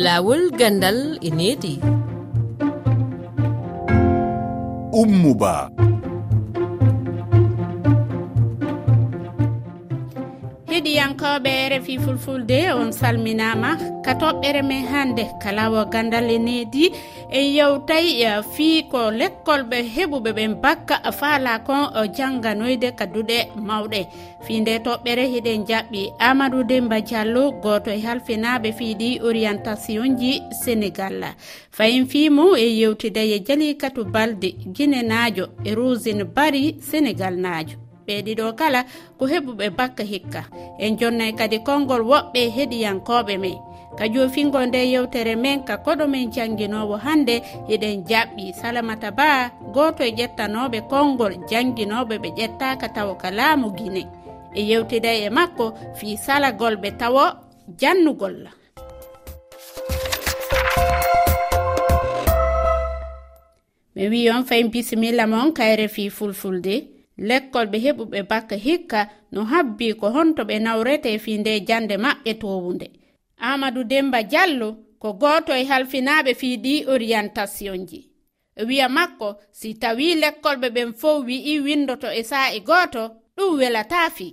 laawol gandal e needi ummuba. heɗiyankoɓe refi fulfulde on salminama. Ka toɓɓere men hande kalawo gandal e needi en yewtay e, fii ko lekkol ɓe heɓuɓe ɓen bakka faala kon e, jangganoyde kadduɗe mawɗe. Fi nde toɓɓere hiɗen jaɓɓi amadou demba diallo goto e halfinaɓe fiiɗi orientation ji sénégal. Fayin fimo e yewtida e jalikatu balde guinenajo e rosine bari sénégal najo maɓɓe ɗiɗo kala ko heɓuɓe bakka hikka. En jonnay kadi konngol woɓɓe heɗiyankoɓe men. Ka jofingo nde yewtere men ka koɗo men jannginowo hannde eɗen jaɓɓi. Salamata ba goto e ƴettanoɓe konngol janguinoɓe ɓe ƴettaka tawa ka laamu guine e yewtida e makko fi salagol ɓe tawo jannugolla mi wi on fayin bisimilla mon kayre fi fulfulde. lekkol ɓe heɓuɓe bakka hikka no habbi ko honto ɓe nawrete fi nde jande maɓɓe towunde. Amadou demba diallo ko gooto e halfinaɓe fi ɗi orientation ji wiya makko si tawi lekkolɓe ɓen fof wi'i windoto e sa'i gooto ɗum welata fi.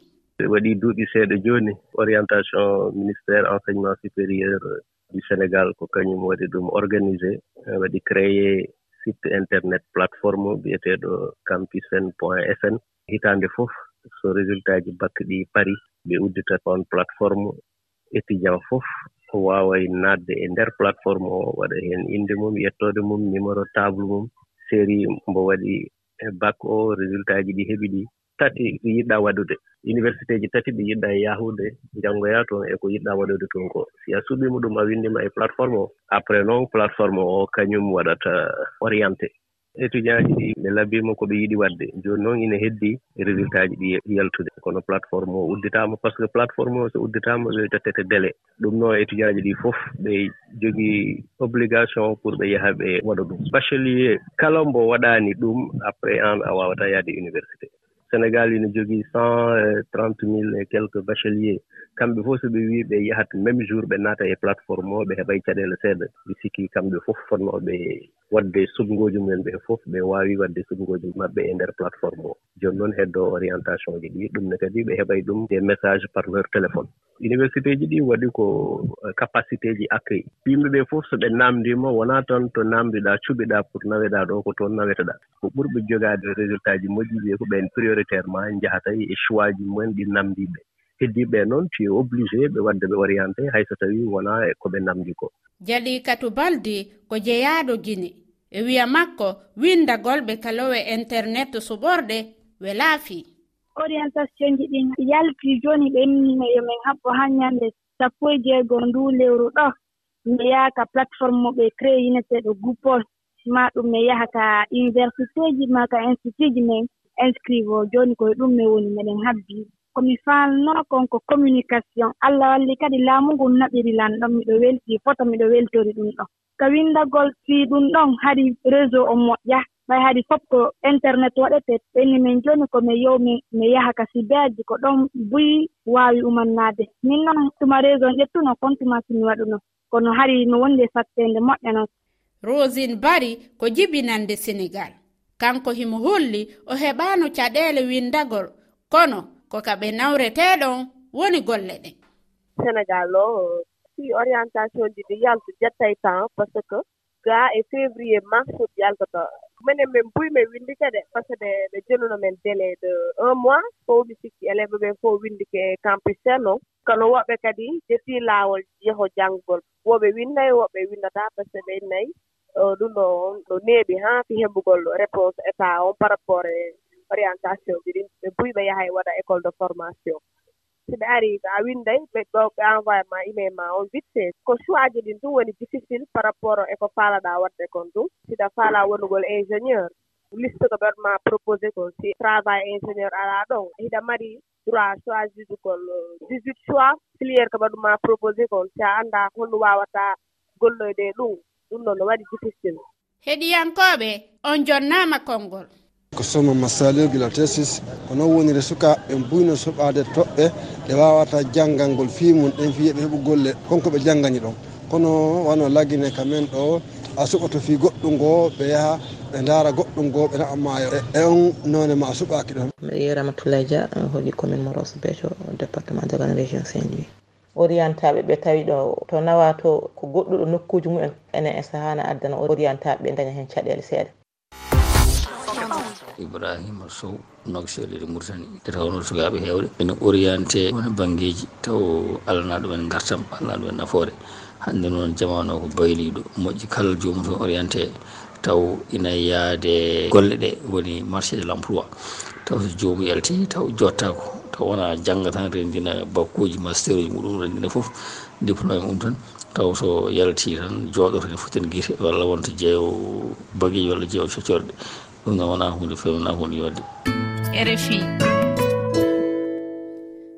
Waɗi duuɓi seeɗa jooni orientation ministére enseignement supérieur du sénégal ko kañum waɗi ɗum organisé waɗi créé site internet plateforme mbiyeteeɗo campusen point fn hitaande fof so résultat ji bakke ɗi pari ɓe uddita on plateforme étudiant e fof waaway naatde e ndeer plateforme o waɗa heen innde mum yettoode mum numéro table mum série mbo waɗi bac o résultat ji ɗi heɓi ɗi. tati ɗi yiɗɗaa waɗude. Université ji tati ɗi yiɗɗaa e yahude janngoya toon e ko yiɗɗaa waɗude toon ko. Si a suɓiima ɗum a winndima e plateforme o après noon plateforme o kañum waɗata orienté. Étudient ji ɗi ɓe labbiima ko ɓe yiɗi waɗde. Jooni noon ina heddii résultat ji ɗi yaltude. Kono plateforme o udditaama par ce que plateforme o so udditaama ɓe ƴottete délai. Ɗum noon étudient ji ɗi fof ɓe jogii obligation pour ɓe yaha ɓe waɗa ɗum. Bachelier kala mbo waɗaani ɗum après an a waawataa yahde université. sénégal ina jogii cent trente mille et quelque bachelier kamɓe fof so ɓe wii ɓe yahat même jour ɓe naata e plateforme o ɓe heɓay caɗeele seeɗa. Mbi sikki kamɓe fof fotnooɓe waɗde sotngooji mumen ɓe fof ɓe waawi waɗde sotngooji maɓɓe e ndeer plateforme o. Jooni noon heddoo orientation ji ɗi ɗum ne kadi ɓe heɓay ɗum des message par leur téléphone. Université ji ɗi waɗi ko euh, capacité ji accueil. Yimɓe ɓee fof so ɓe naamndiima wonaa tan to naamndiɗaa cuɓiɗaa pour naweɗaa ɗo ko toon naweteɗaa ko ɓurɓe jogaade résultat ji moƴƴi ɓe ko ɓeen prioritairement :fra njahata e choix ji mumen ɗi naamndiiɓe heddiiɓe noon tu obligé ɓe wadde ɓe orienté hay so tawii wonaa e ko ɓe namdi ko. Jaɗii katu baldi ko jeyaaɗo gine e wiya makko windagol ɓe kalowe internet suɓorɗe welaafi orientation ji ɗin yaltii jooni ɓe innino yomin haɓɓo haa ñannde sappo e jeegoo ndu lewru ɗo. Mi yahaka plateforme mo ɓe créé yineteeɗo goupol ma ɗum mi yaha ka université ji ma ka institut ji min inscrive o. Jooni koye ɗum mi woni miɗen habbi. ko mi faalnoo kon ko communication allah walli kadi laamu ngun naɓirilan ɗon miɗo weltii foto miɗo weltori ɗum ɗon ko winndagol fii ɗum ɗon hade réseau o moƴƴa ɓay hade fof ko internet waɗete ɓenni min jooni ko mi yow mi yaha ka sibeaji ko ɗon buyi waawi umannaade min noon tuma réseau n ƴettuno kontuma simi waɗuno. Kono hari no wondi e satteende moƴƴa noon. Rosine bari ko jibinande sénégal. Kanko himo holli o heɓaano caɗeele windagol. Kono ko ka ɓe nawreteɗon woni golle ɗen sénégal o si orientation ji ɗi yalta jettay temps par ce que ga e février mars ɗi yaltata. Minen min buyi min winndike de par ce que ɓe jonuno men délai de un mois fof mi sikki élève ɓen fof winndike e campus sen o. Kono woɓɓe kadi defii laawol yeho janngugol woɓe winnayi woɓɓe winnata par ce que ɓe innayi ɗum ɗo ɗo neeɓi haa fi heɓugol réponse état on par rapport e orientation ji ɗin. Ɓe mbiyi ɓe yaha ɓe waɗa école de formation :fra so ɓe arii so a winnday ɓe ɗo ɓe envoyé ma email ma on vite fait :fra ko suwaji ɗin ɗum woni difficile par rapport e ko paalaɗa waɗde kon ɗum siɗa faala wonugol ingénieur. Liste ko ɓe waɗma proposé kon si travail ingénieur :fra alaa ɗon. Hiɗa mari droit :fra choisir :fra ugol 18 choix. Filiére ko ɓe proposé kon si a annda holɗum wawata golloyde ɗum. Ɗum ɗon no waɗi difficile :fra heɗiyankoɓe on jonnama konngol. ko soma masalirgil o tesis kono wonire sukaɓe buyno soɓade toɓɓe ɗe wawata janggal ngol fimum ɗen fiyeɓe heɓugolle konko ɓe janggani ɗon. Kono wano laggine kamen ɗo a suɓa to fi goɗɗum ngo ɓe yaaha ɓe daara goɗɗum ngo ɓe naɓa e, e on none ma suɓaki ɗon. Mbiɗa yi ramatoulay dia hoɗi commune moros beeto département dagana région saint louis orientaɓe ɓe tawi ɗo to nawa to ko goɗɗuɗo nokkuji mumen enen e sahana addana orientaɓe ɓe daña hen caɗele seeɗa. ibrahima sow nokseɗe mouritani nde tawno sukaɓe hewɓe ene orienté wona banggueji taw alana ɗumen gartam alana ɗumen nafoore. Hande noon jamanu o ko bayliɗo moƴƴi kala jomum to orienté taw ina yaade golle ɗe woni marché de l' emploi taw so jomum yalti taw jottako taw wona jangga tan rendina bakkuji master uji muɗum rendina foof diplôme um tan. Taw so yalti tan jooɗoto ne foti en guite walla wonta jeeyo bagueji walla jeeyo coccorɗe ɗum gam wona hunde fewnu hunde yodde. Rfi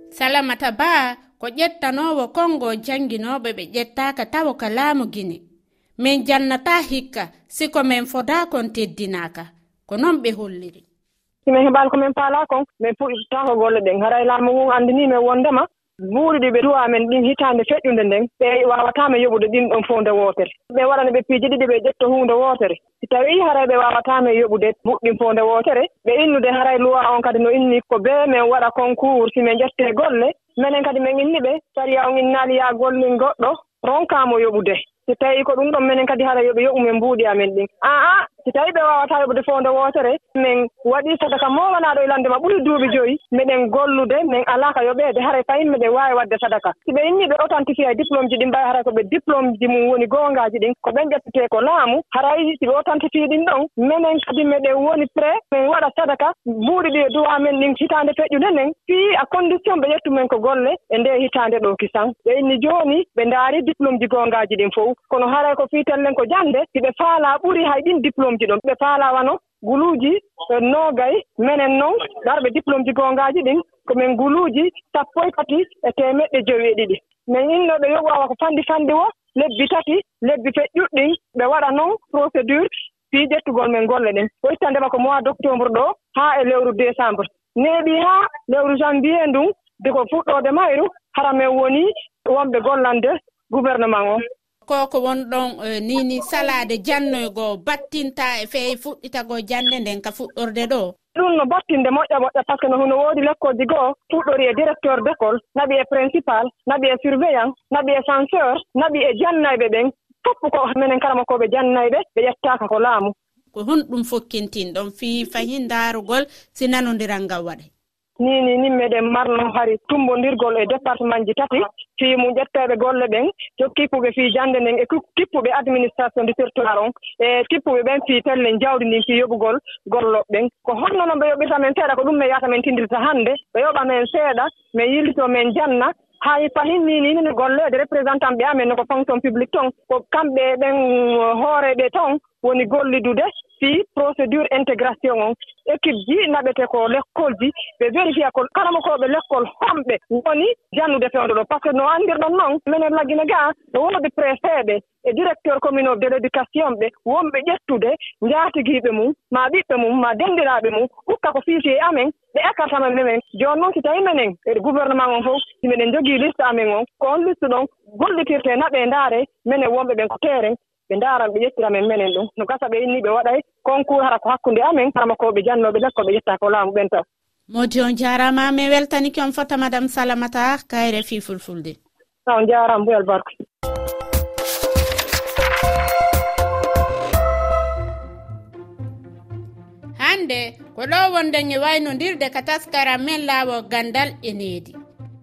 salamata ba ko ƴettanowo kongo jannginoɓe ɓe ƴettaka tawa ka laamu guine min jannata hikka siko min foda kon teddinaka. Ko noon ɓe holliri. Simin heɓali komin paala kon min puɗɗitako golle ɗen. Hara e laamu ngun anndini min wondema. buuri ɗi ɓe duwa men ɗin hitaande feƴƴunde nden ɓe wawataama yoɓude ɗin ɗon fof nde wootere ɓe waɗana ɓe piiji ɗiɗi ɓe ƴetto hunde wootere si tawii haray ɓe wawataama e yoɓude buɗɗin fof nde wootere ɓe innude haray luwa on kadi no inni ko bee min waɗa concours si min ƴettee golle minen kadi min inni ɓe saria on innaali yaa gollin goɗɗo ronkaamo yoɓude. So tawii ko ɗum ɗon minen kadi hara yoɓe yoɓu men mbuuɗi amen ɗin. Aa si tawi ɓe wawata yoɓude fonde wootere min waɗi sadaka mowanaaɗo e lande ma ɓuri duuɓi joyi miɗen gollude min alaa ka yoɓeede hara fayin miɗen waawi waɗde sadaka. Si ɓe inni ɓe authentifié e diplôme ji ɗin mbawi hara ko ɓe diplôme ji mum woni gongaaji ɗin ko ɓen ƴettete ko laamu haray si ɓe authentifié ɗin ɗon minen kadi miɗen woni pré min waɗa sadaka mbuuɗi ɗi e duwa men ɗin hitaande feƴƴude nden fii a condition ɓe ƴettu men ko golle e nde hitaande ɗo kisan ɓe inni jooni ɓe ndaari diplôme ji gongaaji ɗin fof kono haray ko fii tellen ko jannde si ɓe faalaa ɓuri hay ɗin diplôme ji ɗon. Ɓe paalawano guluuji e noogay menen noon ɗarɓe diplôme ji goongaaji ɗin komin guluuji sappo e tati e temeɗɗe jowi e ɗiɗi min innoɓe yo waawa ko fanndi fanndi wo lebbi tati lebbi feƴƴuɗɗin ɓe waɗa noon procédure fii ƴettugol men golle ɗen. O ittandema ko mois d' octobre ɗo haa e lewru décembre. Neeɓi haa lewru janvier ndun de ko fuɗɗoode mayru hara men woni wonɓe gollande gouvernement o. gorko ko wonɗon eh, nini salade jannoygo battinta e feewi fuɗɗitago jande nden ka fuɗɗorde ɗo? Ɗum no battinde moƴƴa moƴƴa par ce que no huno woodi lekkolji goo fuɗɗori e directeur d' école naɓi e principal naɓi e surveillant naɓi e censeur naɓi e jannayɓe ɓen. Fopp ko minen karama koɓe jannayɓe ɓe ƴettaka ko laamu. Ko honɗum fokkintin ɗon fii fayi ndaarugol sinanodiral ngal waɗay ni ni ni meɗen marno hari tumbondirgol e département ji tati. Fii mu ƴetteeɓe golle ɓen jokkippuɓe fii jannde nden e kippuɓe administration du territoire on. E kippuɓe ɓen fii pelle jawdi ndin fii yoɓugol golloɓe ɓen. Ko honno noon ɓe yoɓirta men seeɗa ko ɗum men yata men tindirta hannde ɓe yoɓa men seeɗa min yillito men janna. Hay fahin ni ni ne golleede représentant ɓe amen no ko fonction publique ton. Ko kamɓe ɓen hooreɓe ton woni gollidude. fii procédure intégration on équipe ji naɓete ko l' école ji ɓe vérifiya ko kala mo koɓe l' école homɓe woni jannude fewde ɗo. Par ce que no anndirɗon noon minen laggine ga no woodi préfet ɓe e directeur commune de l' éducation ɓe wonɓe ƴettude njaatigiiɓe mum ma ɓiɓɓe mum ma denndiraaɓe mum hukka ko fiifi e amen ɓe écartama e minen jooni noon si tawii minen e gouvernement on fof si minen jogii liste amen on ko on liste ɗon gollitirte naɓe ndaare minen wonɓe ɓen ko teeren. ɓe ndaaran ɓe ƴettira men menen ɗum. No gasa ɓe inni ɓe waɗay concours hara ko hakkunde amen harama ko ɓe jannooɓe dak ko ɓe ƴetta ko laamu ɓen taw. Modi on jaarama mi weltaniki on fota madame salamata kayre fi fulfulde. Ta on jaarama boyal barko hannde ko ɗo wonde e waynodirde ka taskaram men laawo gandal e needi.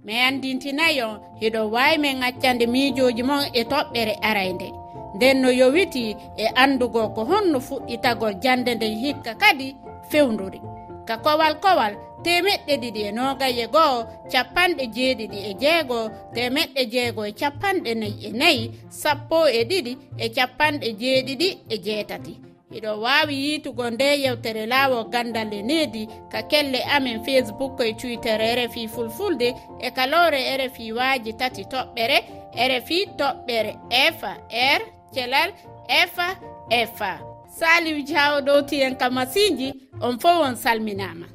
Mi andintinayi on hiɗo wawi min accande miijoji mon e toɓɓere araynde nden no yowiti e andugo ko honno fuɗɗitagol jande nden hikka kadi fewduri ka kowal kowal temeɗɗe ɗiɗi e nogaye goho capanɗe jeeɗiɗi e jeego temeɗɗe jeego e capanɗe nayi e nayi sappo e ɗiɗi e capanɗe jeeɗiɗi e jeetati. Iɗo wawi yitugo nde yewtere laawo gandal e needi ka kelle amen facebook e twitter rfi fulfulde e kalore rfi waaji tati toɓɓere rfi toɓɓere f r thelal efa efa saliw diawo ɗowti en ka masiji on fo on salminama.